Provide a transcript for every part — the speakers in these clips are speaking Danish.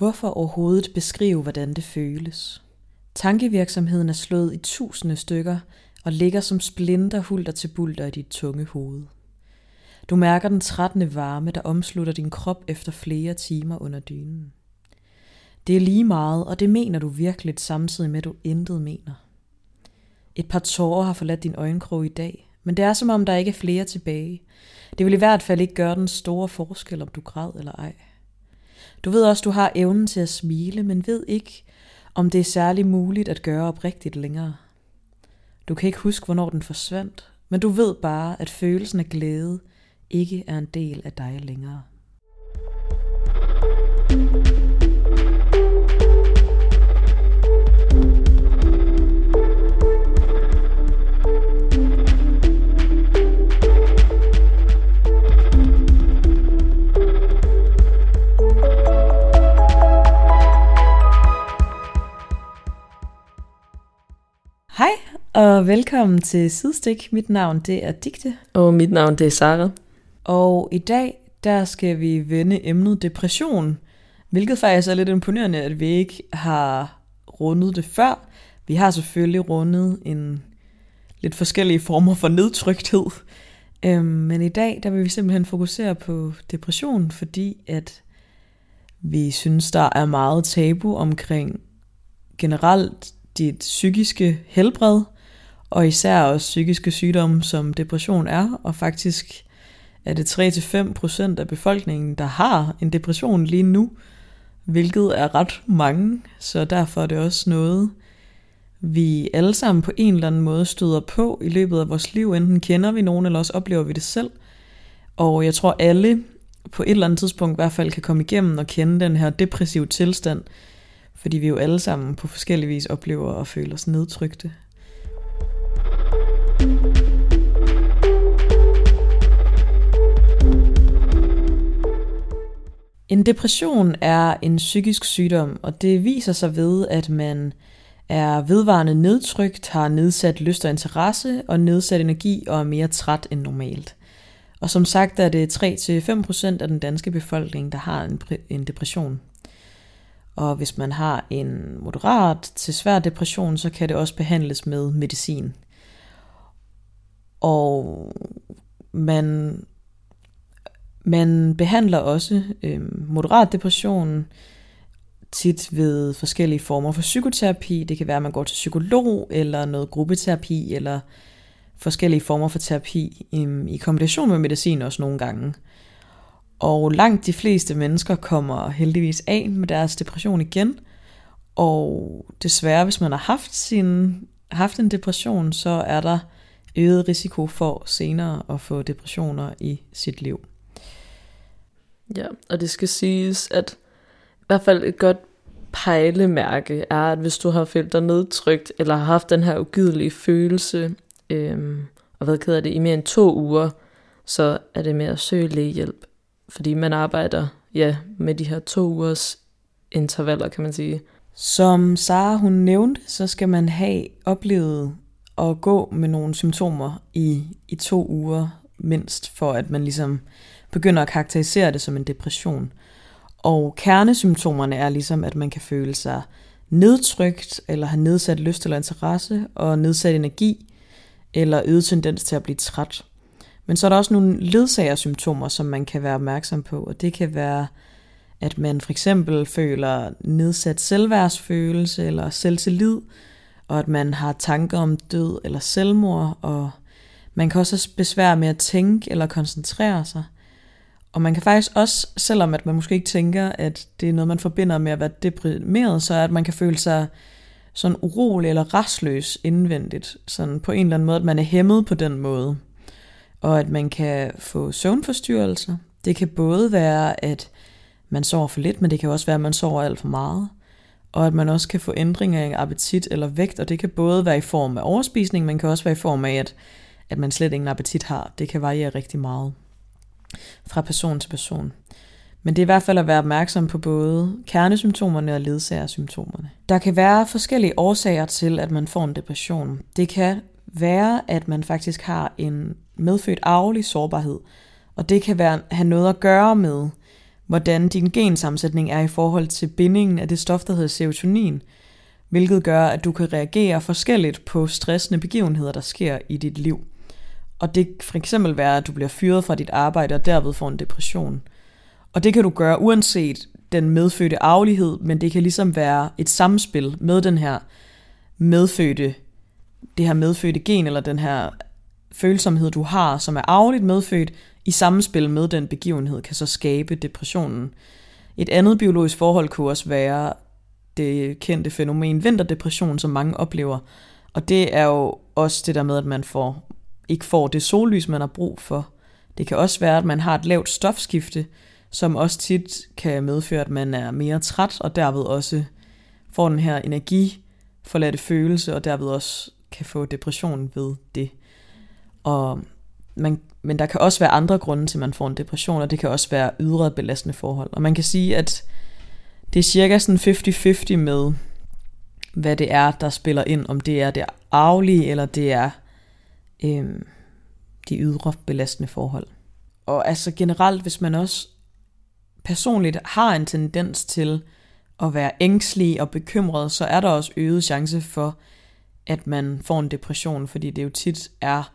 Hvorfor overhovedet beskrive, hvordan det føles? Tankevirksomheden er slået i tusinde stykker og ligger som splinter hulter til bulter i dit tunge hoved. Du mærker den trættende varme, der omslutter din krop efter flere timer under dynen. Det er lige meget, og det mener du virkelig samtidig med, at du intet mener. Et par tårer har forladt din øjenkrog i dag, men det er som om, der ikke er flere tilbage. Det vil i hvert fald ikke gøre den store forskel, om du græd eller ej. Du ved også, du har evnen til at smile, men ved ikke, om det er særlig muligt at gøre oprigtigt længere. Du kan ikke huske, hvornår den forsvandt, men du ved bare, at følelsen af glæde ikke er en del af dig længere. Hej og velkommen til Sidestik. Mit navn det er Digte. Og mit navn det er Sara. Og i dag der skal vi vende emnet depression, hvilket faktisk er lidt imponerende, at vi ikke har rundet det før. Vi har selvfølgelig rundet en lidt forskellige former for nedtrykthed. Øhm, men i dag der vil vi simpelthen fokusere på depression, fordi at vi synes, der er meget tabu omkring generelt dit psykiske helbred, og især også psykiske sygdomme, som depression er, og faktisk er det 3-5% af befolkningen, der har en depression lige nu, hvilket er ret mange, så derfor er det også noget, vi alle sammen på en eller anden måde støder på i løbet af vores liv. Enten kender vi nogen, eller også oplever vi det selv. Og jeg tror alle på et eller andet tidspunkt i hvert fald kan komme igennem og kende den her depressive tilstand, fordi vi jo alle sammen på forskellige vis oplever og føler os nedtrykte. En depression er en psykisk sygdom, og det viser sig ved, at man er vedvarende nedtrykt, har nedsat lyst og interesse og nedsat energi og er mere træt end normalt. Og som sagt er det 3-5% af den danske befolkning, der har en, en depression. Og hvis man har en moderat til svær depression, så kan det også behandles med medicin. Og man, man behandler også øh, moderat depression tit ved forskellige former for psykoterapi. Det kan være, at man går til psykolog, eller noget gruppeterapi, eller forskellige former for terapi i, i kombination med medicin også nogle gange. Og langt de fleste mennesker kommer heldigvis af med deres depression igen. Og desværre, hvis man har haft, sin, haft en depression, så er der øget risiko for senere at få depressioner i sit liv. Ja, og det skal siges, at i hvert fald et godt pejlemærke er, at hvis du har følt dig nedtrykt, eller har haft den her ugidelige følelse, øhm, og hvad keder det i mere end to uger, så er det med at søge lægehjælp fordi man arbejder ja, med de her to ugers intervaller, kan man sige. Som Sara hun nævnte, så skal man have oplevet at gå med nogle symptomer i, i to uger mindst, for at man ligesom begynder at karakterisere det som en depression. Og kernesymptomerne er ligesom, at man kan føle sig nedtrykt, eller have nedsat lyst eller interesse, og nedsat energi, eller øget tendens til at blive træt. Men så er der også nogle ledsagersymptomer, som man kan være opmærksom på, og det kan være, at man for eksempel føler nedsat selvværdsfølelse eller selvtillid, og at man har tanker om død eller selvmord, og man kan også have besvær med at tænke eller koncentrere sig. Og man kan faktisk også, selvom at man måske ikke tænker, at det er noget, man forbinder med at være deprimeret, så er at man kan føle sig sådan urolig eller restløs indvendigt. Sådan på en eller anden måde, at man er hæmmet på den måde og at man kan få søvnforstyrrelser. Det kan både være, at man sover for lidt, men det kan også være, at man sover alt for meget. Og at man også kan få ændringer i appetit eller vægt, og det kan både være i form af overspisning, men kan også være i form af, at, at man slet ingen appetit har. Det kan variere rigtig meget fra person til person. Men det er i hvert fald at være opmærksom på både kernesymptomerne og ledsagersymptomerne. Der kan være forskellige årsager til, at man får en depression. Det kan være, at man faktisk har en medfødt arvelig sårbarhed, og det kan være, have noget at gøre med, hvordan din gensammensætning er i forhold til bindingen af det stof, der hedder serotonin, hvilket gør, at du kan reagere forskelligt på stressende begivenheder, der sker i dit liv. Og det kan for eksempel være, at du bliver fyret fra dit arbejde og derved får en depression. Og det kan du gøre uanset den medfødte arvelighed, men det kan ligesom være et samspil med den her medfødte, det her medfødte gen, eller den her følsomhed, du har, som er arveligt medfødt, i samspil med den begivenhed, kan så skabe depressionen. Et andet biologisk forhold kunne også være det kendte fænomen vinterdepression, som mange oplever. Og det er jo også det der med, at man får, ikke får det sollys, man har brug for. Det kan også være, at man har et lavt stofskifte, som også tit kan medføre, at man er mere træt, og derved også får den her energiforladte følelse, og derved også kan få depression ved det. Og man, men der kan også være andre grunde til, at man får en depression, og det kan også være ydre belastende forhold. Og man kan sige, at det er cirka sådan 50-50 med, hvad det er, der spiller ind, om det er det arvelige, eller det er øhm, de ydre belastende forhold. Og altså generelt, hvis man også personligt har en tendens til at være ængstelig og bekymret, så er der også øget chance for, at man får en depression, fordi det jo tit er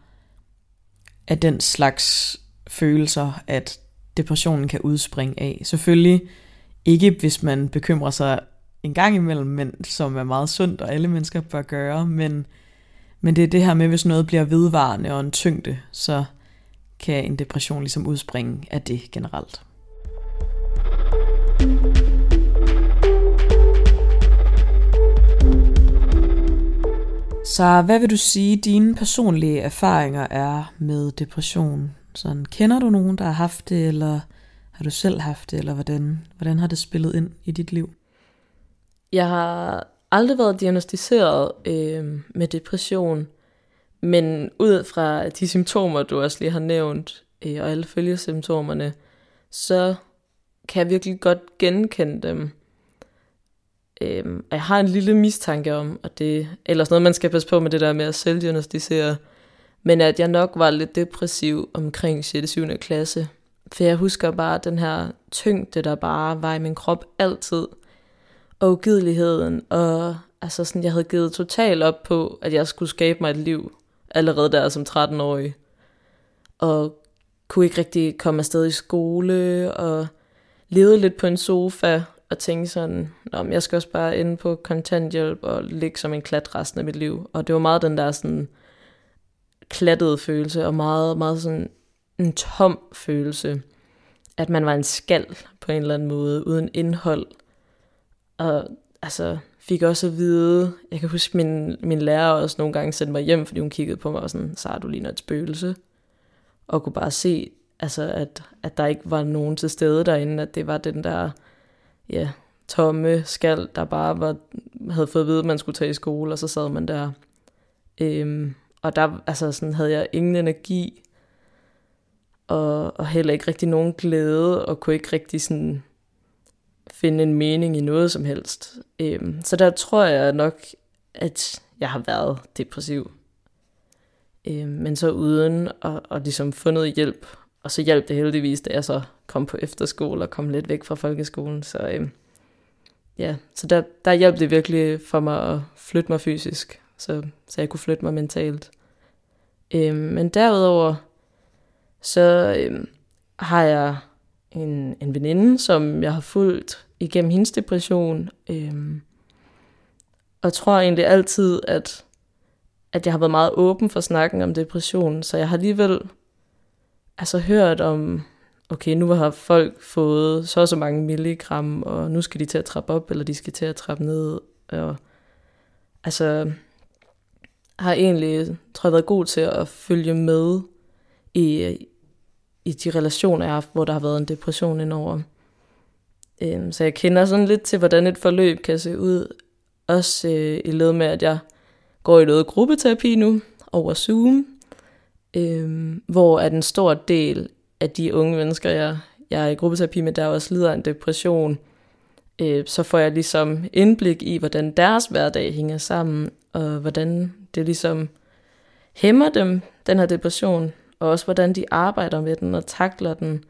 af den slags følelser, at depressionen kan udspringe af. Selvfølgelig ikke, hvis man bekymrer sig en gang imellem, men som er meget sundt, og alle mennesker bør gøre, men, men det er det her med, hvis noget bliver vedvarende og en tyngde, så kan en depression ligesom udspringe af det generelt. Så hvad vil du sige, dine personlige erfaringer er med depression? Sådan, kender du nogen, der har haft det, eller har du selv haft det, eller hvordan, hvordan har det spillet ind i dit liv? Jeg har aldrig været diagnostiseret øh, med depression, men ud fra de symptomer, du også lige har nævnt, øh, og alle følgesymptomerne, så kan jeg virkelig godt genkende dem. Øhm, jeg har en lille mistanke om, at det er ellers noget, man skal passe på med det der med at selvdiagnostisere, men at jeg nok var lidt depressiv omkring 6. og 7. klasse. For jeg husker bare den her tyngde, der bare var i min krop altid. Og ugideligheden, og altså sådan, jeg havde givet totalt op på, at jeg skulle skabe mig et liv, allerede der som 13-årig. Og kunne ikke rigtig komme afsted i skole, og levede lidt på en sofa, at tænke sådan, Nå, jeg skal også bare ende på kontanthjælp og ligge som en klat resten af mit liv. Og det var meget den der sådan klattede følelse, og meget, meget sådan en tom følelse, at man var en skal på en eller anden måde, uden indhold. Og altså, fik også at vide, jeg kan huske, min, min lærer også nogle gange sendte mig hjem, fordi hun kiggede på mig og sådan, så du ligner et spøgelse. Og kunne bare se, altså, at, at der ikke var nogen til stede derinde, at det var den der ja, tomme skal, der bare var, havde fået at vide, at man skulle tage i skole, og så sad man der. Øhm, og der altså sådan, havde jeg ingen energi, og, og heller ikke rigtig nogen glæde, og kunne ikke rigtig sådan finde en mening i noget som helst. Øhm, så der tror jeg nok, at jeg har været depressiv. Øhm, men så uden at, at ligesom få noget hjælp. Og så hjalp det heldigvis, da jeg så kom på efterskole og kom lidt væk fra folkeskolen. Så øhm, ja, så der, der hjalp det virkelig for mig at flytte mig fysisk, så, så jeg kunne flytte mig mentalt. Øhm, men derudover, så øhm, har jeg en, en veninde, som jeg har fulgt igennem hendes depression. Øhm, og tror egentlig altid, at, at jeg har været meget åben for snakken om depression, så jeg har alligevel altså hørt om, okay, nu har folk fået så og så mange milligram, og nu skal de til at trappe op, eller de skal til at trappe ned. Og, altså, har egentlig, tror jeg, været god til at følge med i, i de relationer, jeg har haft, hvor der har været en depression indover. Øhm, så jeg kender sådan lidt til, hvordan et forløb kan se ud. Også øh, i led med, at jeg går i noget gruppeterapi nu over Zoom, øhm, hvor at en stor del af de unge mennesker, jeg, jeg er i gruppeterapi med, der også lider af en depression, øh, så får jeg ligesom indblik i, hvordan deres hverdag hænger sammen, og hvordan det ligesom hæmmer dem, den her depression, og også hvordan de arbejder med den og takler den,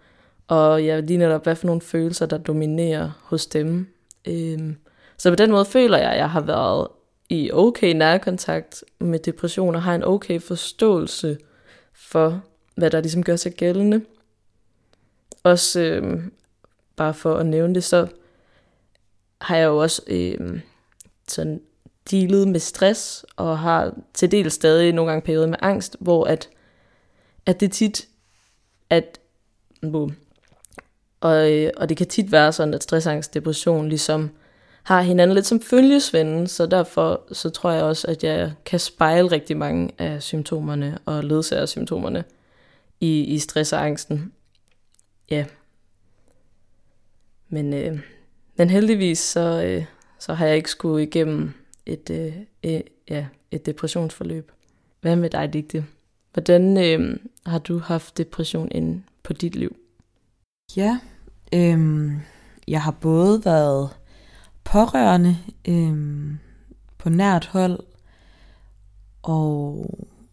og ja, lige netop, hvad for nogle følelser, der dominerer hos dem. Øhm, så på den måde føler jeg, at jeg har været i okay nærkontakt med depression, og har en okay forståelse for, hvad der ligesom gør sig gældende. Også øh, bare for at nævne det, så har jeg jo også øh, sådan dealet med stress, og har til del stadig nogle gange perioder med angst, hvor at, at det tit, at, og, øh, og det kan tit være sådan, at stressangst, depression ligesom har hinanden lidt som følgesvende, så derfor så tror jeg også, at jeg kan spejle rigtig mange af symptomerne og ledsager symptomerne i, i stress og angsten. Ja. Men, øh, men heldigvis så, øh, så har jeg ikke skulle igennem et, øh, øh, ja, et depressionsforløb. Hvad med dig, Digte? Hvordan øh, har du haft depression ind på dit liv? Ja, øh, jeg har både været pårørende øh, på nært hold, og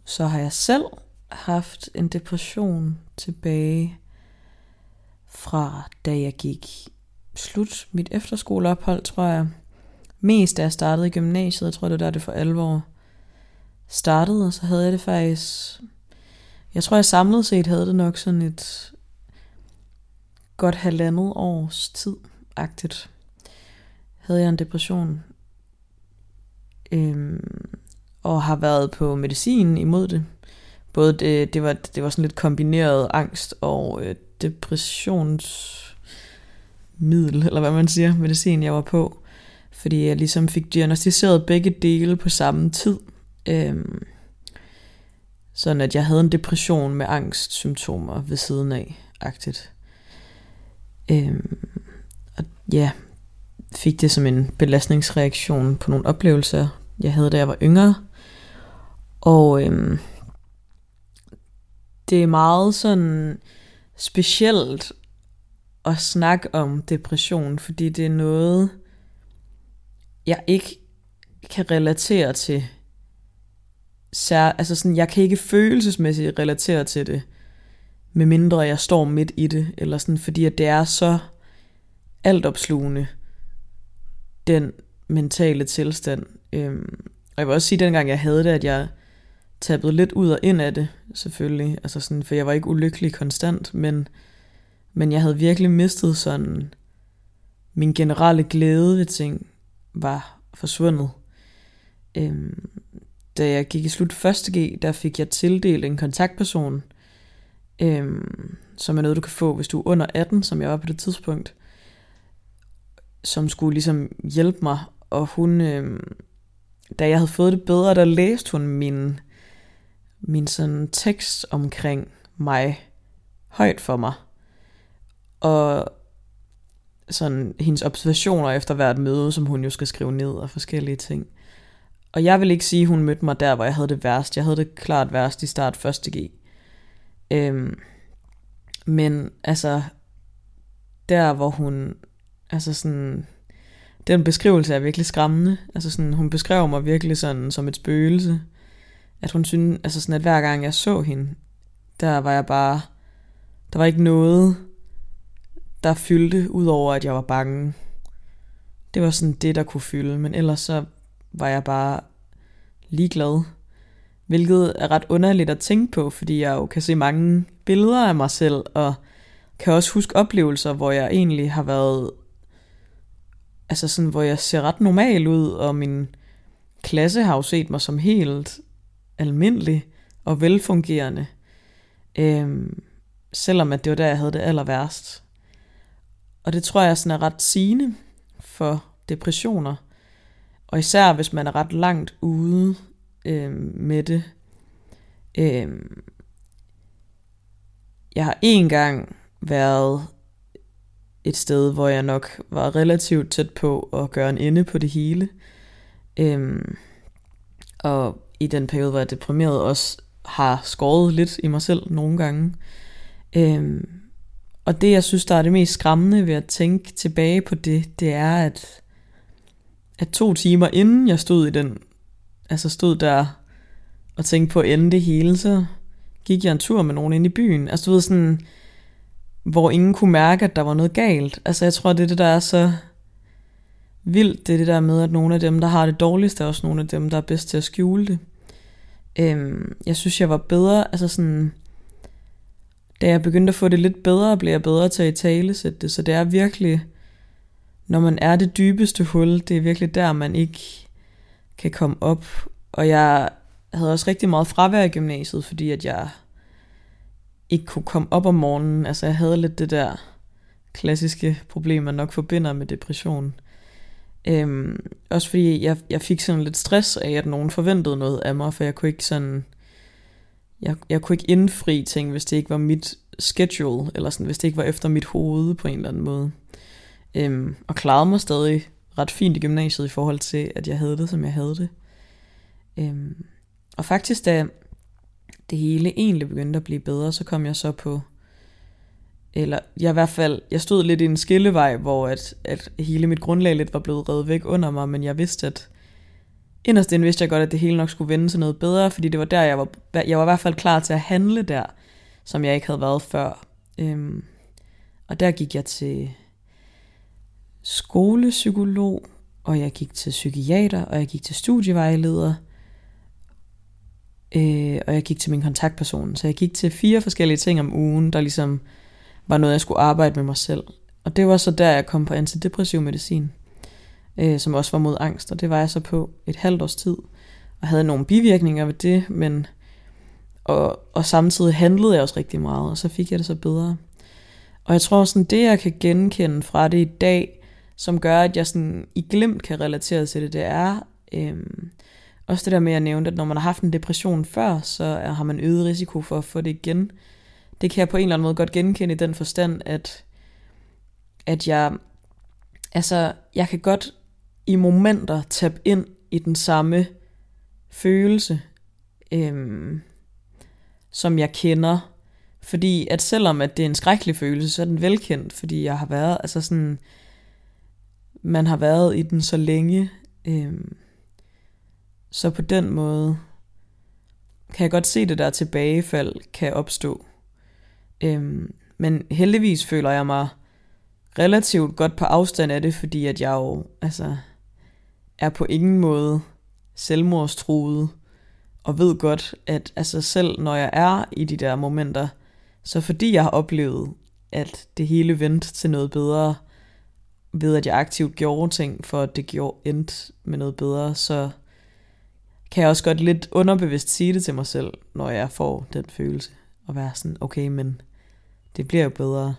så har jeg selv haft en depression tilbage fra da jeg gik slut mit efterskoleophold, tror jeg. Mest da jeg startede i gymnasiet, jeg tror det var der det for alvor startede, og så havde jeg det faktisk, jeg tror jeg samlet set havde det nok sådan et godt halvandet års tid-agtigt havde jeg en depression. Øhm, og har været på medicin imod det. Både det, det, var, det var sådan lidt kombineret angst og øh, depressionsmiddel, eller hvad man siger, medicin jeg var på. Fordi jeg ligesom fik diagnostiseret begge dele på samme tid. Øhm, sådan at jeg havde en depression med angstsymptomer ved siden af, agtigt. Øhm, og ja, fik det som en belastningsreaktion på nogle oplevelser, jeg havde, da jeg var yngre. Og øhm, det er meget sådan specielt at snakke om depression, fordi det er noget, jeg ikke kan relatere til. Sær, altså sådan, jeg kan ikke følelsesmæssigt relatere til det, medmindre jeg står midt i det, eller sådan, fordi at det er så altopslugende den mentale tilstand. Øhm, og jeg vil også sige, at dengang jeg havde det, at jeg tabede lidt ud og ind af det, selvfølgelig. Altså sådan, for jeg var ikke ulykkelig konstant, men, men jeg havde virkelig mistet sådan, min generelle glæde ved ting var forsvundet. Øhm, da jeg gik i slut 1. G, der fik jeg tildelt en kontaktperson, øhm, som er noget, du kan få, hvis du er under 18, som jeg var på det tidspunkt som skulle ligesom hjælpe mig, og hun, øh, da jeg havde fået det bedre, der læste hun min, min sådan tekst omkring mig højt for mig. Og sådan hendes observationer efter hvert møde, som hun jo skal skrive ned og forskellige ting. Og jeg vil ikke sige, at hun mødte mig der, hvor jeg havde det værst. Jeg havde det klart værst i start 1. G. Øhm, men altså, der hvor hun Altså sådan, den beskrivelse er virkelig skræmmende. Altså sådan, hun beskrev mig virkelig sådan som et spøgelse. At hun synes, altså sådan, at hver gang jeg så hende, der var jeg bare, der var ikke noget, der fyldte, udover at jeg var bange. Det var sådan det, der kunne fylde, men ellers så var jeg bare ligeglad. Hvilket er ret underligt at tænke på, fordi jeg jo kan se mange billeder af mig selv, og kan også huske oplevelser, hvor jeg egentlig har været altså sådan, hvor jeg ser ret normal ud, og min klasse har jo set mig som helt almindelig og velfungerende. Øhm, selvom at det var der, jeg havde det aller værst. Og det tror jeg sådan er ret sigende for depressioner. Og især hvis man er ret langt ude øhm, med det. Øhm, jeg har en gang været et sted, hvor jeg nok var relativt tæt på at gøre en ende på det hele. Øhm, og i den periode, hvor jeg deprimeret, også har skåret lidt i mig selv nogle gange. Øhm, og det, jeg synes, der er det mest skræmmende ved at tænke tilbage på det, det er, at, at to timer inden jeg stod i den, altså stod der og tænkte på at ende det hele, så gik jeg en tur med nogen ind i byen. Altså du ved sådan, hvor ingen kunne mærke, at der var noget galt. Altså jeg tror, det er det, der er så vildt, det er det der med, at nogle af dem, der har det dårligst, er også nogle af dem, der er bedst til at skjule det. Øhm, jeg synes, jeg var bedre, altså sådan, da jeg begyndte at få det lidt bedre, blev jeg bedre til at tale sætte det, så det er virkelig, når man er det dybeste hul, det er virkelig der, man ikke kan komme op. Og jeg havde også rigtig meget fravær i gymnasiet, fordi at jeg ikke kunne komme op om morgenen. Altså jeg havde lidt det der klassiske problem, man nok forbinder med depression. Øhm, også fordi jeg, jeg fik sådan lidt stress af, at nogen forventede noget af mig, for jeg kunne ikke sådan... Jeg, jeg kunne ikke indfri ting, hvis det ikke var mit schedule, eller sådan, hvis det ikke var efter mit hoved på en eller anden måde. Øhm, og klarede mig stadig ret fint i gymnasiet i forhold til, at jeg havde det, som jeg havde det. Øhm, og faktisk da det hele egentlig begyndte at blive bedre, så kom jeg så på, eller jeg i hvert fald, jeg stod lidt i en skillevej, hvor at, at hele mit grundlag lidt var blevet reddet væk under mig, men jeg vidste, at inderst inden vidste jeg godt, at det hele nok skulle vende til noget bedre, fordi det var der, jeg var, jeg var i hvert fald klar til at handle der, som jeg ikke havde været før. Øhm, og der gik jeg til skolepsykolog, og jeg gik til psykiater, og jeg gik til studievejleder, øh, og jeg gik til min kontaktperson. Så jeg gik til fire forskellige ting om ugen, der ligesom var noget, jeg skulle arbejde med mig selv. Og det var så der, jeg kom på antidepressiv medicin, øh, som også var mod angst, og det var jeg så på et halvt års tid, og havde nogle bivirkninger ved det, men og, og samtidig handlede jeg også rigtig meget, og så fik jeg det så bedre. Og jeg tror sådan, det jeg kan genkende fra det i dag, som gør, at jeg sådan i glimt kan relatere til det, det er øhm, også det der med at nævne, at når man har haft en depression før, så har man øget risiko for at få det igen. Det kan jeg på en eller anden måde godt genkende i den forstand, at, at jeg, altså, jeg kan godt i momenter tabe ind i den samme følelse, øhm, som jeg kender. Fordi at selvom at det er en skrækkelig følelse, så er den velkendt, fordi jeg har været, altså sådan, man har været i den så længe. Øhm, så på den måde kan jeg godt se det der tilbagefald kan opstå. Øhm, men heldigvis føler jeg mig relativt godt på afstand af det, fordi at jeg jo altså, er på ingen måde selvmordstruet, og ved godt, at altså selv når jeg er i de der momenter, så fordi jeg har oplevet, at det hele vendte til noget bedre, ved at jeg aktivt gjorde ting, for at det gjorde endt med noget bedre, så kan jeg også godt lidt underbevidst sige det til mig selv, når jeg får den følelse, og være sådan, okay, men det bliver jo bedre.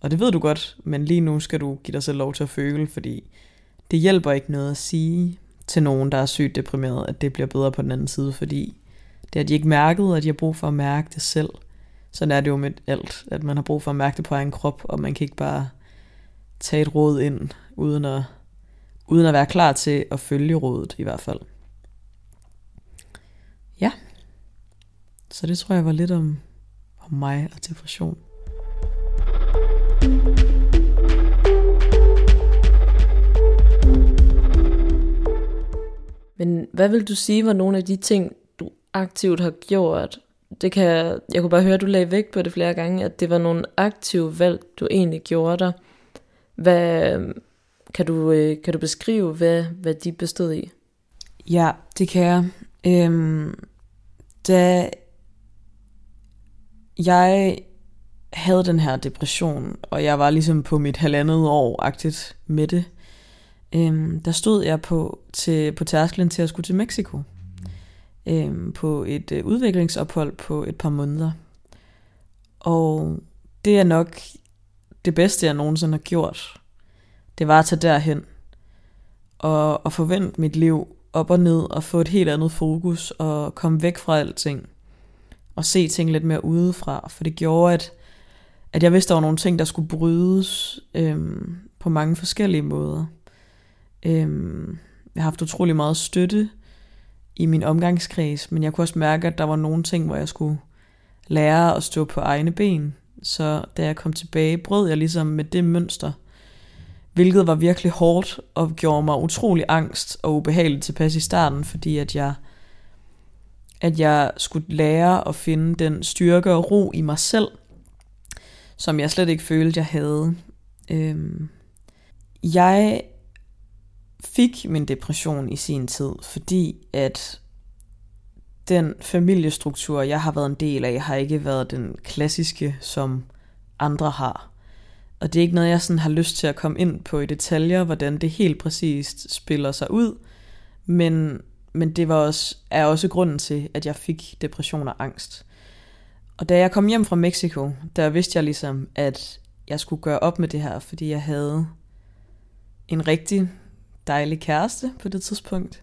Og det ved du godt, men lige nu skal du give dig selv lov til at føle, fordi det hjælper ikke noget at sige til nogen, der er sygt deprimeret, at det bliver bedre på den anden side, fordi det har de ikke mærket, at de har brug for at mærke det selv. Sådan er det jo med alt, at man har brug for at mærke det på egen krop, og man kan ikke bare tage et råd ind, uden at, uden at være klar til at følge rådet i hvert fald. Ja, så det tror jeg var lidt om, om mig og depression. Men hvad vil du sige var nogle af de ting, du aktivt har gjort? Det kan, jeg kunne bare høre, at du lagde vægt på det flere gange, at det var nogle aktive valg, du egentlig gjorde dig. Hvad, kan, du, øh, kan du beskrive, hvad, hvad de bestod i? Ja, det kan jeg. Øhm, da jeg havde den her depression, og jeg var ligesom på mit halvandet år-agtigt med det, øhm, der stod jeg på, til, på tærsklen til at skulle til Mexico. Øhm, på et øh, udviklingsophold på et par måneder. Og det er nok det bedste, jeg nogensinde har gjort. Det var at tage derhen og, og forvente mit liv op og ned og få et helt andet fokus og komme væk fra alting og se ting lidt mere udefra, for det gjorde, at, at jeg vidste, der var nogle ting, der skulle brydes øhm, på mange forskellige måder. Øhm, jeg har haft utrolig meget støtte i min omgangskreds, men jeg kunne også mærke, at der var nogle ting, hvor jeg skulle lære at stå på egne ben. Så da jeg kom tilbage, brød jeg ligesom med det mønster, hvilket var virkelig hårdt og gjorde mig utrolig angst og ubehageligt tilpas i starten, fordi at jeg, at jeg skulle lære at finde den styrke og ro i mig selv, som jeg slet ikke følte, jeg havde. Øhm, jeg fik min depression i sin tid, fordi at den familiestruktur, jeg har været en del af, har ikke været den klassiske, som andre har. Og det er ikke noget, jeg sådan har lyst til at komme ind på i detaljer, hvordan det helt præcist spiller sig ud. Men, men det var også, er også grunden til, at jeg fik depression og angst. Og da jeg kom hjem fra Mexico, der vidste jeg ligesom, at jeg skulle gøre op med det her, fordi jeg havde en rigtig dejlig kæreste på det tidspunkt.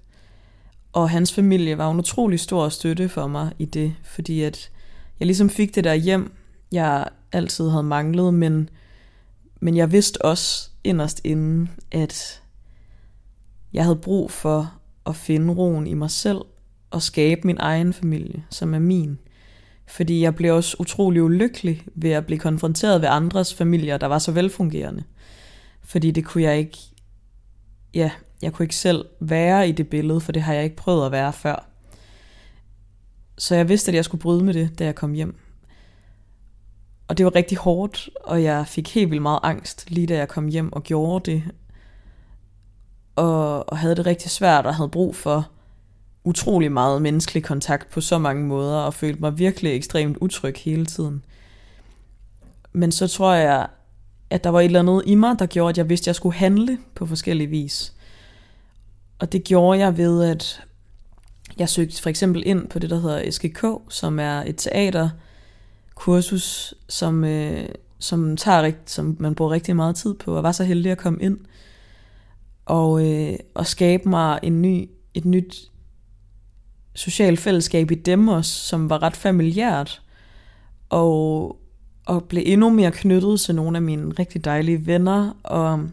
Og hans familie var en utrolig stor støtte for mig i det, fordi at jeg ligesom fik det der hjem, jeg altid havde manglet, men, men jeg vidste også inderst inden, at jeg havde brug for at finde roen i mig selv og skabe min egen familie, som er min. Fordi jeg blev også utrolig ulykkelig ved at blive konfronteret ved andres familier, der var så velfungerende. Fordi det kunne jeg ikke, ja, jeg kunne ikke selv være i det billede, for det har jeg ikke prøvet at være før. Så jeg vidste, at jeg skulle bryde med det, da jeg kom hjem. Og det var rigtig hårdt, og jeg fik helt vildt meget angst, lige da jeg kom hjem og gjorde det. Og, og havde det rigtig svært, og havde brug for utrolig meget menneskelig kontakt på så mange måder, og følte mig virkelig ekstremt utryg hele tiden. Men så tror jeg, at der var et eller andet i mig, der gjorde, at jeg vidste, at jeg skulle handle på forskellige vis. Og det gjorde jeg ved, at jeg søgte for eksempel ind på det, der hedder SGK, som er et teater, kursus, som, øh, som, tager, som man bruger rigtig meget tid på, og var så heldig at komme ind og, øh, og skabe mig en ny, et nyt socialt fællesskab i dem også, som var ret familiært, og, og blev endnu mere knyttet til nogle af mine rigtig dejlige venner, og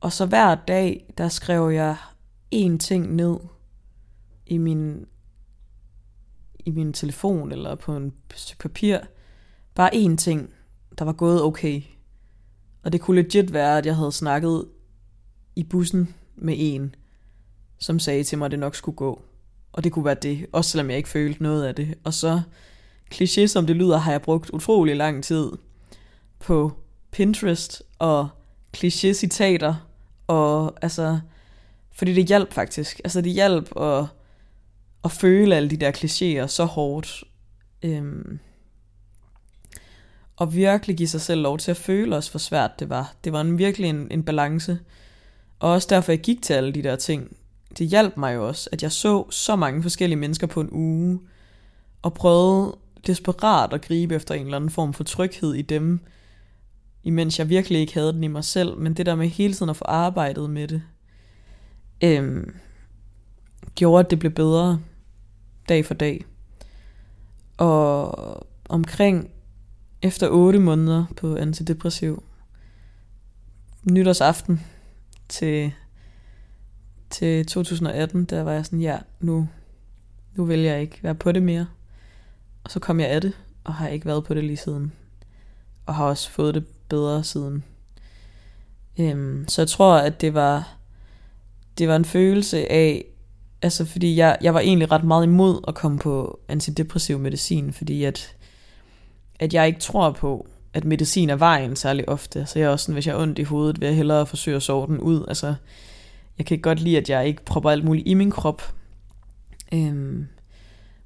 og så hver dag, der skrev jeg én ting ned i min, i min telefon eller på en stykke papir. Bare én ting, der var gået okay. Og det kunne legit være, at jeg havde snakket i bussen med en, som sagde til mig, at det nok skulle gå. Og det kunne være det, også selvom jeg ikke følte noget af det. Og så, kliché som det lyder, har jeg brugt utrolig lang tid på Pinterest og kliché-citater og altså, fordi det hjalp faktisk. Altså det hjalp at, at føle alle de der klichéer så hårdt. Øhm, og virkelig give sig selv lov til at føle os, hvor svært det var. Det var en, virkelig en, en balance. Og også derfor jeg gik til alle de der ting. Det hjalp mig jo også, at jeg så så mange forskellige mennesker på en uge, og prøvede desperat at gribe efter en eller anden form for tryghed i dem, imens jeg virkelig ikke havde den i mig selv, men det der med hele tiden at få arbejdet med det, øhm, gjorde, at det blev bedre dag for dag. Og omkring efter 8 måneder på antidepressiv, nytårsaften til, til 2018, der var jeg sådan, ja, nu, nu vil jeg ikke være på det mere. Og så kom jeg af det, og har ikke været på det lige siden. Og har også fået det bedre siden. Øhm, så jeg tror, at det var, det var en følelse af, altså fordi jeg, jeg var egentlig ret meget imod at komme på antidepressiv medicin, fordi at, at jeg ikke tror på, at medicin er vejen særlig ofte. Så jeg er også sådan, hvis jeg er ondt i hovedet, vil jeg hellere forsøge at sove den ud. Altså, jeg kan godt lide, at jeg ikke propper alt muligt i min krop. Øhm,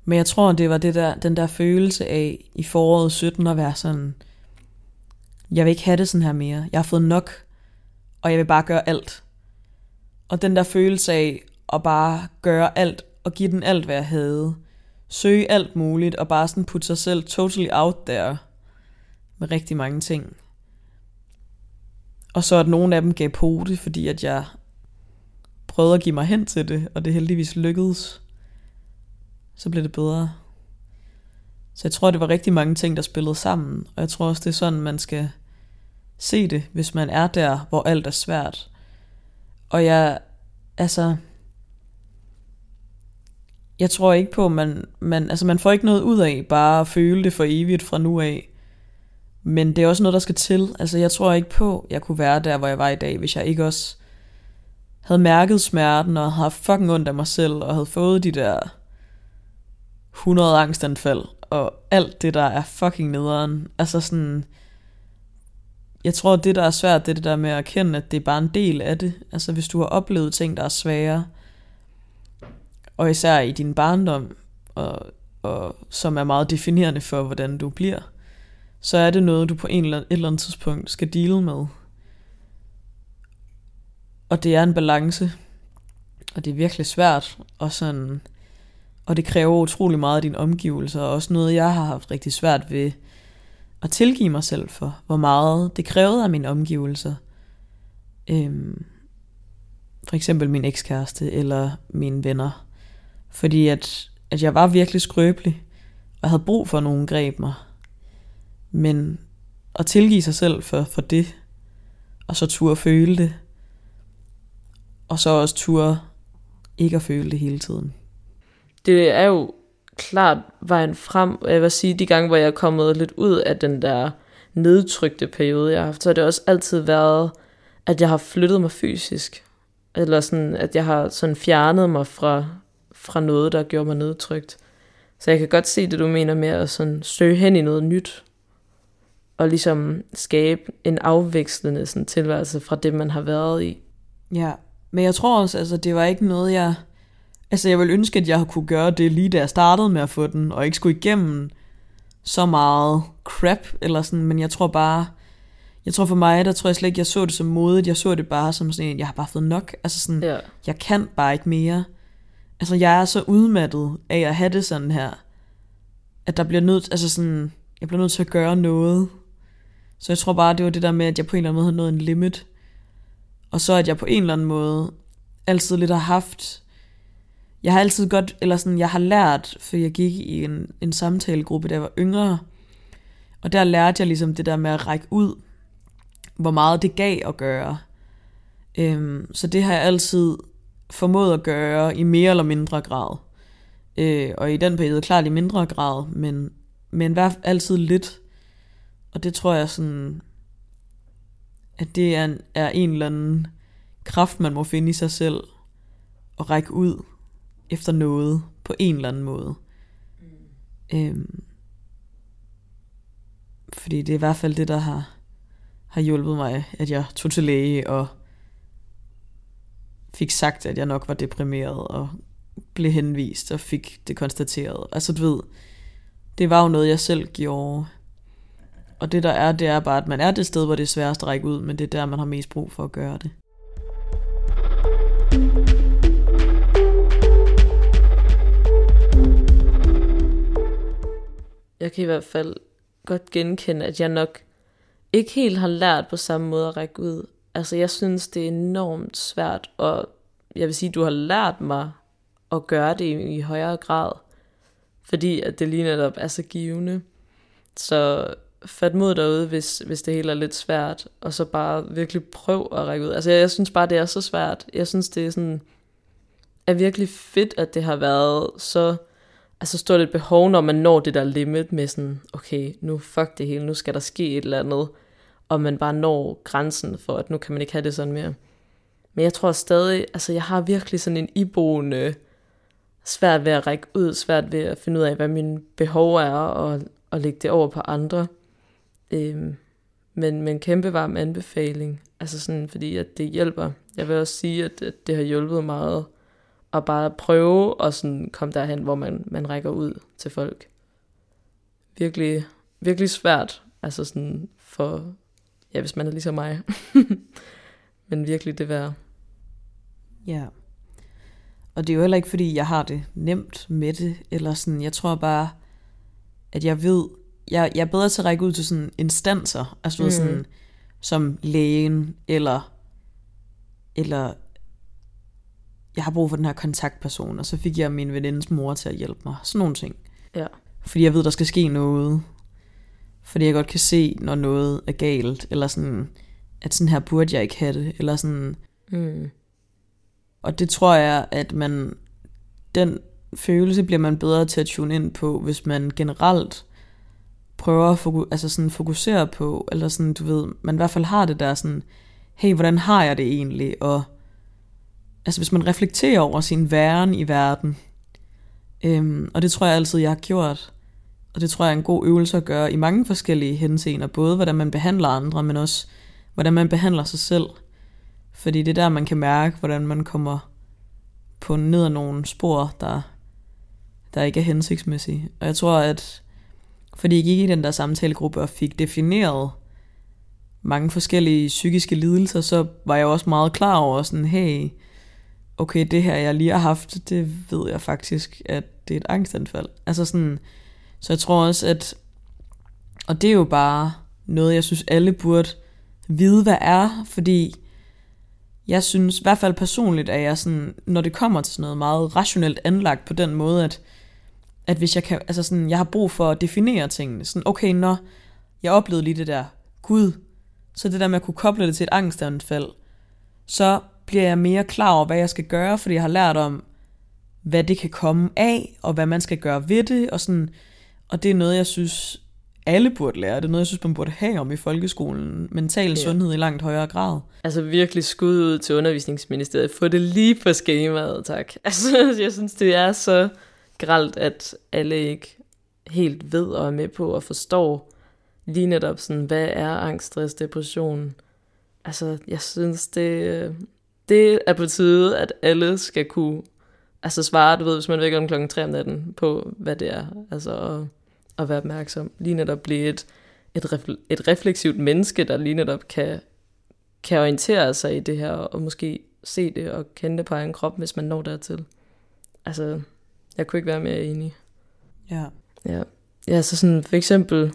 men jeg tror, det var det der, den der følelse af i foråret 17 at være sådan, jeg vil ikke have det sådan her mere. Jeg har fået nok, og jeg vil bare gøre alt. Og den der følelse af og bare gøre alt, og give den alt, hvad jeg havde. Søge alt muligt, og bare sådan putte sig selv totally out there. Med rigtig mange ting. Og så at nogle af dem gav pote, fordi at jeg prøvede at give mig hen til det, og det heldigvis lykkedes. Så blev det bedre. Så jeg tror, det var rigtig mange ting, der spillede sammen. Og jeg tror også, det er sådan, man skal se det, hvis man er der, hvor alt er svært. Og jeg, altså, jeg tror ikke på, man, man, altså man får ikke noget ud af bare at føle det for evigt fra nu af. Men det er også noget, der skal til. Altså jeg tror ikke på, jeg kunne være der, hvor jeg var i dag, hvis jeg ikke også havde mærket smerten og havde fucking ondt af mig selv og havde fået de der 100 angstanfald og alt det, der er fucking nederen. Altså sådan, jeg tror, det, der er svært, det er det der med at erkende, at det er bare en del af det. Altså hvis du har oplevet ting, der er svære, og især i din barndom, og, og som er meget definerende for, hvordan du bliver, så er det noget, du på en eller anden, et eller andet tidspunkt skal dele med. Og det er en balance, og det er virkelig svært, og sådan, og det kræver utrolig meget af dine omgivelser, og også noget, jeg har haft rigtig svært ved at tilgive mig selv for, hvor meget det krævede af mine omgivelser. Øhm, for eksempel min ekskæreste eller mine venner. Fordi at, at jeg var virkelig skrøbelig, og havde brug for, at nogen greb mig. Men at tilgive sig selv for, for det, og så turde føle det, og så også turde ikke at føle det hele tiden. Det er jo klart vejen frem. Jeg vil sige, de gange, hvor jeg er kommet lidt ud af den der nedtrykte periode, jeg har haft, så har det også altid været, at jeg har flyttet mig fysisk. Eller sådan, at jeg har sådan fjernet mig fra, fra noget, der gjorde mig nedtrykt. Så jeg kan godt se det, du mener med at sådan søge hen i noget nyt. Og ligesom skabe en afvekslende sådan, tilværelse fra det, man har været i. Ja, men jeg tror også, altså det var ikke noget, jeg... Altså jeg vil ønske, at jeg kunne gøre det lige da jeg startede med at få den, og ikke skulle igennem så meget crap, eller sådan, men jeg tror bare, jeg tror for mig, der tror jeg slet ikke, jeg så det som modet, jeg så det bare som sådan en, jeg har bare fået nok, altså sådan, Ja. jeg kan bare ikke mere. Altså jeg er så udmattet af at have det sådan her, at der bliver nødt, altså sådan, jeg bliver nødt til at gøre noget. Så jeg tror bare, det var det der med, at jeg på en eller anden måde havde nået en limit. Og så at jeg på en eller anden måde altid lidt har haft, jeg har altid godt, eller sådan, jeg har lært, for jeg gik i en, en samtalegruppe, da jeg var yngre, og der lærte jeg ligesom det der med at række ud, hvor meget det gav at gøre. Øhm, så det har jeg altid formået at gøre i mere eller mindre grad. Øh, og i den periode klart i mindre grad, men, men hver, altid lidt. Og det tror jeg sådan, at det er en, er en eller anden kraft, man må finde i sig selv, og række ud efter noget på en eller anden måde. Mm. Øhm, fordi det er i hvert fald det, der har, har hjulpet mig, at jeg tog til læge og fik sagt, at jeg nok var deprimeret og blev henvist og fik det konstateret. Altså du ved, det var jo noget, jeg selv gjorde. Og det der er, det er bare, at man er det sted, hvor det er sværest at række ud, men det er der, man har mest brug for at gøre det. Jeg kan i hvert fald godt genkende, at jeg nok ikke helt har lært på samme måde at række ud. Altså, jeg synes, det er enormt svært, og jeg vil sige, du har lært mig at gøre det i, i højere grad, fordi at det lige netop er så givende. Så fat mod derude, hvis, hvis det hele er lidt svært, og så bare virkelig prøv at række ud. Altså, jeg, jeg synes bare, det er så svært. Jeg synes, det er sådan, er virkelig fedt, at det har været så altså stort et behov, når man når det der limit med sådan, okay, nu fuck det hele, nu skal der ske et eller andet, og man bare når grænsen for, at nu kan man ikke have det sådan mere. Men jeg tror stadig, altså jeg har virkelig sådan en iboende svært ved at række ud, svært ved at finde ud af, hvad mine behov er, og, og lægge det over på andre. Øhm, men, men kæmpe varm anbefaling, altså sådan, fordi at det hjælper. Jeg vil også sige, at, at det har hjulpet meget at bare prøve at sådan komme derhen, hvor man, man rækker ud til folk. Virkelig, virkelig svært, altså sådan for, ja, hvis man er ligesom mig. Men virkelig det værd. Ja. Og det er jo heller ikke, fordi jeg har det nemt med det, eller sådan, jeg tror bare, at jeg ved, jeg, jeg er bedre til at række ud til sådan instanser, altså Mm. sådan, som lægen, eller, eller jeg har brug for den her kontaktperson, og så fik jeg min venindes mor til at hjælpe mig. Sådan nogle ting. Ja. Fordi jeg ved, der skal ske noget. Fordi jeg godt kan se, når noget er galt, eller sådan, at sådan her burde jeg ikke have det, eller sådan, Mm. og det tror jeg, at man, den følelse bliver man bedre til at tune ind på, hvis man generelt prøver at foku- altså sådan fokusere på, eller sådan, du ved, man i hvert fald har det der sådan, hey, hvordan har jeg det egentlig? Og altså hvis man reflekterer over sin væren i verden, øhm, og det tror jeg altid, jeg har gjort, og det tror jeg er en god øvelse at gøre i mange forskellige henseender. Både hvordan man behandler andre, men også hvordan man behandler sig selv. Fordi det er der, man kan mærke, hvordan man kommer på ned ad nogle spor, der, der ikke er hensigtsmæssige. Og jeg tror, at fordi jeg gik i den der samtalegruppe og fik defineret mange forskellige psykiske lidelser, så var jeg også meget klar over sådan, hey, okay, det her jeg lige har haft, det ved jeg faktisk, at det er et angstanfald. Altså sådan, så jeg tror også, at, og det er jo bare noget, jeg synes alle burde vide, hvad er, fordi jeg synes, i hvert fald personligt, at jeg sådan, når det kommer til sådan noget meget rationelt anlagt på den måde, at, at hvis jeg kan, altså sådan, jeg har brug for at definere tingene, sådan, okay, når jeg oplevede lige det der, gud, så det der med at kunne koble det til et angstanfald, så bliver jeg mere klar over, hvad jeg skal gøre, fordi jeg har lært om, hvad det kan komme af, og hvad man skal gøre ved det, og sådan, og det er noget, jeg synes, alle burde lære. Det er noget, jeg synes, man burde have om i folkeskolen. Mental ja. sundhed i langt højere grad. Altså virkelig skud ud til undervisningsministeriet. Få det lige på skemaet, tak. Altså, jeg synes, det er så gralt, at alle ikke helt ved og er med på og forstår lige netop sådan, hvad er angst, stress, depression. Altså, jeg synes, det, det er på tide, at alle skal kunne altså svare, du ved, hvis man vækker om klokken 3 om natten på, hvad det er. Altså at, at være opmærksom. Lige netop blive et, et, refle- et refleksivt menneske, der lige netop kan, kan orientere sig i det her, og måske se det og kende det på egen krop, hvis man når dertil. Altså, jeg kunne ikke være mere enig. Ja. Ja, ja så sådan for eksempel,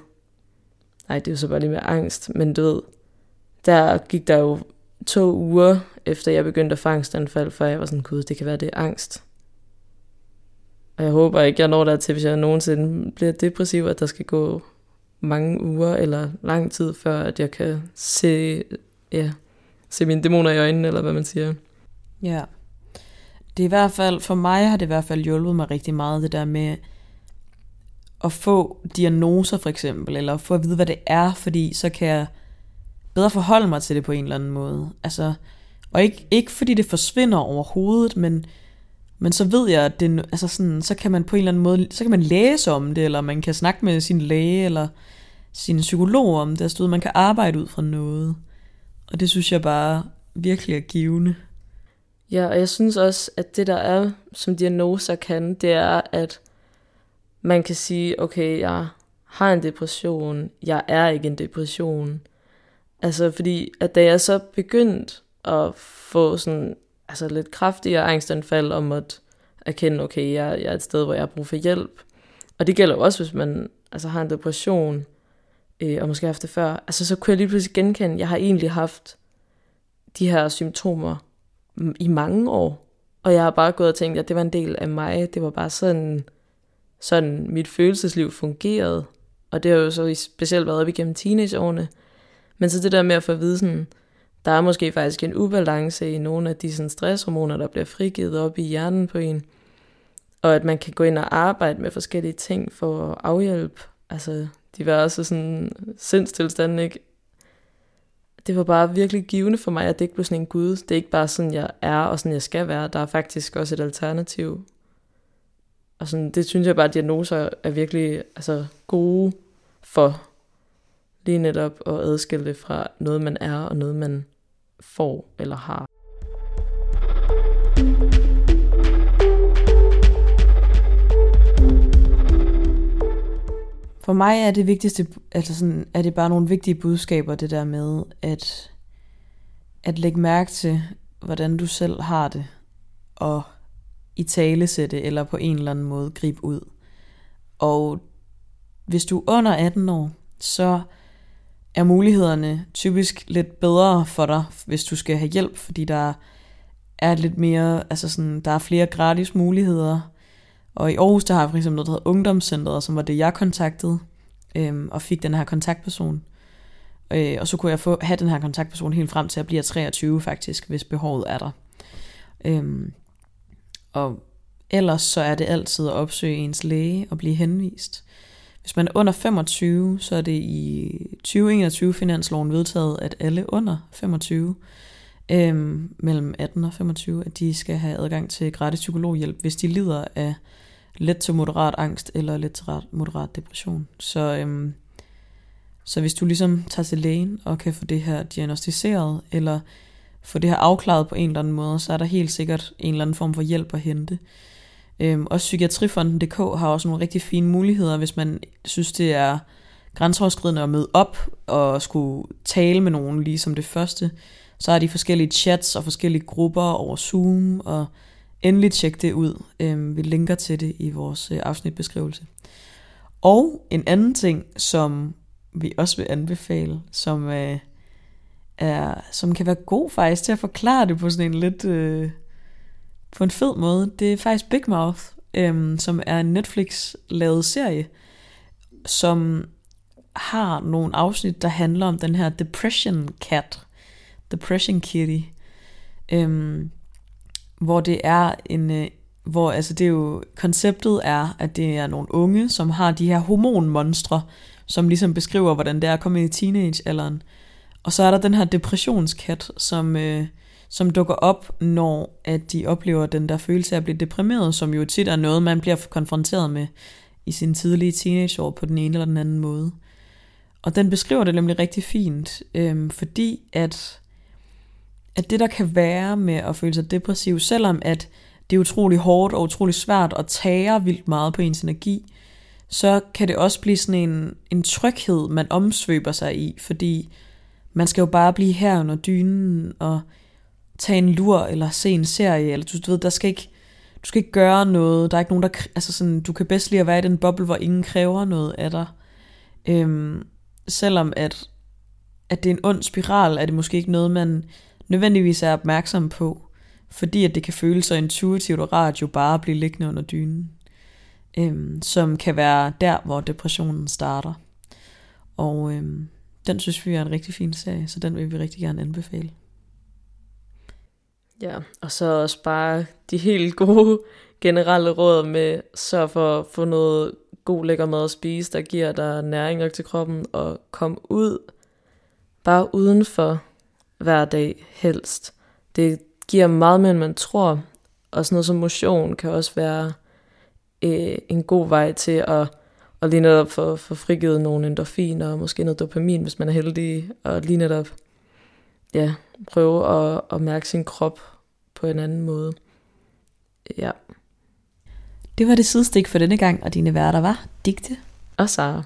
nej, det er jo så bare lige med angst, men du ved, der gik der jo to uger, efter jeg begyndte at få angstanfald, for jeg var sådan, gud, det kan være, det er angst. Og jeg håber ikke, jeg når der til, hvis jeg nogensinde bliver depressiv, at der skal gå mange uger eller lang tid, før at jeg kan se, ja, se mine dæmoner i øjnene, eller hvad man siger. Ja. Det er i hvert fald, for mig har det i hvert fald hjulpet mig rigtig meget, det der med at få diagnoser for eksempel, eller få at vide, hvad det er, fordi så kan jeg bedre forholde mig til det på en eller anden måde. Altså, og ikke, ikke fordi det forsvinder overhovedet, men, men så ved jeg, at det, altså sådan, så kan man på en eller anden måde, så kan man læse om det, eller man kan snakke med sin læge, eller sin psykolog om det, altså man kan arbejde ud fra noget. Og det synes jeg bare virkelig er givende. Ja, og jeg synes også, at det der er, som diagnoser kan, det er, at man kan sige, okay, jeg har en depression, jeg er ikke en depression. Altså fordi, at da jeg så begyndte at få sådan, altså lidt kraftigere angstanfald om at erkende, okay, jeg, jeg er et sted, hvor jeg har brug for hjælp. Og det gælder jo også, hvis man altså, har en depression, øh, og måske har haft det før. Altså så kunne jeg lige pludselig genkende, at jeg har egentlig haft de her symptomer i mange år. Og jeg har bare gået og tænkt, at det var en del af mig. Det var bare sådan, sådan mit følelsesliv fungerede. Og det har jo så specielt været op igennem teenageårene. Men så det der med at få at vide sådan, der er måske faktisk en ubalance i nogle af de sådan stresshormoner, der bliver frigivet op i hjernen på en. Og at man kan gå ind og arbejde med forskellige ting for at afhjælpe altså diverse sådan sindstilstande, ikke? Det var bare virkelig givende for mig, at det ikke blev sådan en gud. Det er ikke bare sådan, jeg er, og sådan, jeg skal være. Der er faktisk også et alternativ. Og sådan, det synes jeg bare, at diagnoser er virkelig altså, gode for lige netop at adskille det fra noget, man er, og noget, man får eller har. For mig er det vigtigste, altså sådan, er det bare nogle vigtige budskaber, det der med, at, at lægge mærke til, hvordan du selv har det, og i tale sætte, eller på en eller anden måde gribe ud. Og hvis du er under 18 år, så er mulighederne typisk lidt bedre for dig, hvis du skal have hjælp, fordi der er lidt mere, altså sådan, der er flere gratis muligheder. Og i Aarhus, der har jeg for eksempel noget, der hedder Ungdomscenteret, som var det, jeg kontaktede, øhm, og fik den her kontaktperson. Øh, og så kunne jeg få, have den her kontaktperson helt frem til at blive 23 faktisk, hvis behovet er der. Øhm, og ellers så er det altid at opsøge ens læge og blive henvist. Hvis man er under 25, så er det i 2021 finansloven vedtaget, at alle under 25, øhm, mellem 18 og 25, at de skal have adgang til gratis psykologhjælp, hvis de lider af let til moderat angst eller let til moderat depression. Så, øhm, så hvis du ligesom tager til lægen og kan få det her diagnostiseret, eller få det her afklaret på en eller anden måde, så er der helt sikkert en eller anden form for hjælp at hente. Øhm, også Psykiatrifonden.dk har også nogle rigtig fine muligheder, hvis man synes, det er grænseoverskridende at møde op og skulle tale med nogen lige som det første. Så har de forskellige chats og forskellige grupper over Zoom, og endelig tjek det ud. Øhm, vi linker til det i vores øh, afsnitbeskrivelse. Og en anden ting, som vi også vil anbefale, som, øh, er, som kan være god faktisk til at forklare det på sådan en lidt... Øh, på en fed måde. Det er faktisk Big Mouth, øhm, som er en Netflix-lavet serie, som har nogle afsnit, der handler om den her Depression Cat, Depression Kitty, øhm, hvor det er en, øh, hvor altså det er jo, konceptet er, at det er nogle unge, som har de her hormonmonstre, som ligesom beskriver, hvordan det er at komme i teenagealderen. Og så er der den her depressionskat, som, øh, som dukker op, når at de oplever den der følelse af at blive deprimeret, som jo tit er noget, man bliver konfronteret med i sin tidlige teenageår på den ene eller den anden måde. Og den beskriver det nemlig rigtig fint, øhm, fordi at, at det der kan være med at føle sig depressiv, selvom at det er utrolig hårdt og utrolig svært at tage vildt meget på ens energi, så kan det også blive sådan en, en tryghed, man omsvøber sig i, fordi man skal jo bare blive her under dynen og tage en lur eller se en serie, eller du, du ved, der skal ikke, du skal ikke gøre noget, der er ikke nogen, der, altså sådan, du kan bedst lide at være i den boble, hvor ingen kræver noget af dig. Øhm, selvom at, at det er en ond spiral, er det måske ikke noget, man nødvendigvis er opmærksom på, fordi at det kan føles så intuitivt og rart jo bare at blive liggende under dynen, øhm, som kan være der, hvor depressionen starter. Og øhm, den synes vi er en rigtig fin serie, så den vil vi rigtig gerne anbefale. Ja, og så også bare de helt gode generelle råd med så for at få noget god lækker mad at spise, der giver dig næring nok til kroppen, og kom ud, bare udenfor hver dag helst. Det giver meget mere, end man tror, og sådan noget som motion kan også være øh, en god vej til at, at lige netop få, få frigivet nogle endorfiner, og måske noget dopamin, hvis man er heldig, og lige netop ja, prøve at, at mærke sin krop på en anden måde. Ja. Det var det sidestik for denne gang, og dine værter var Digte og Sara.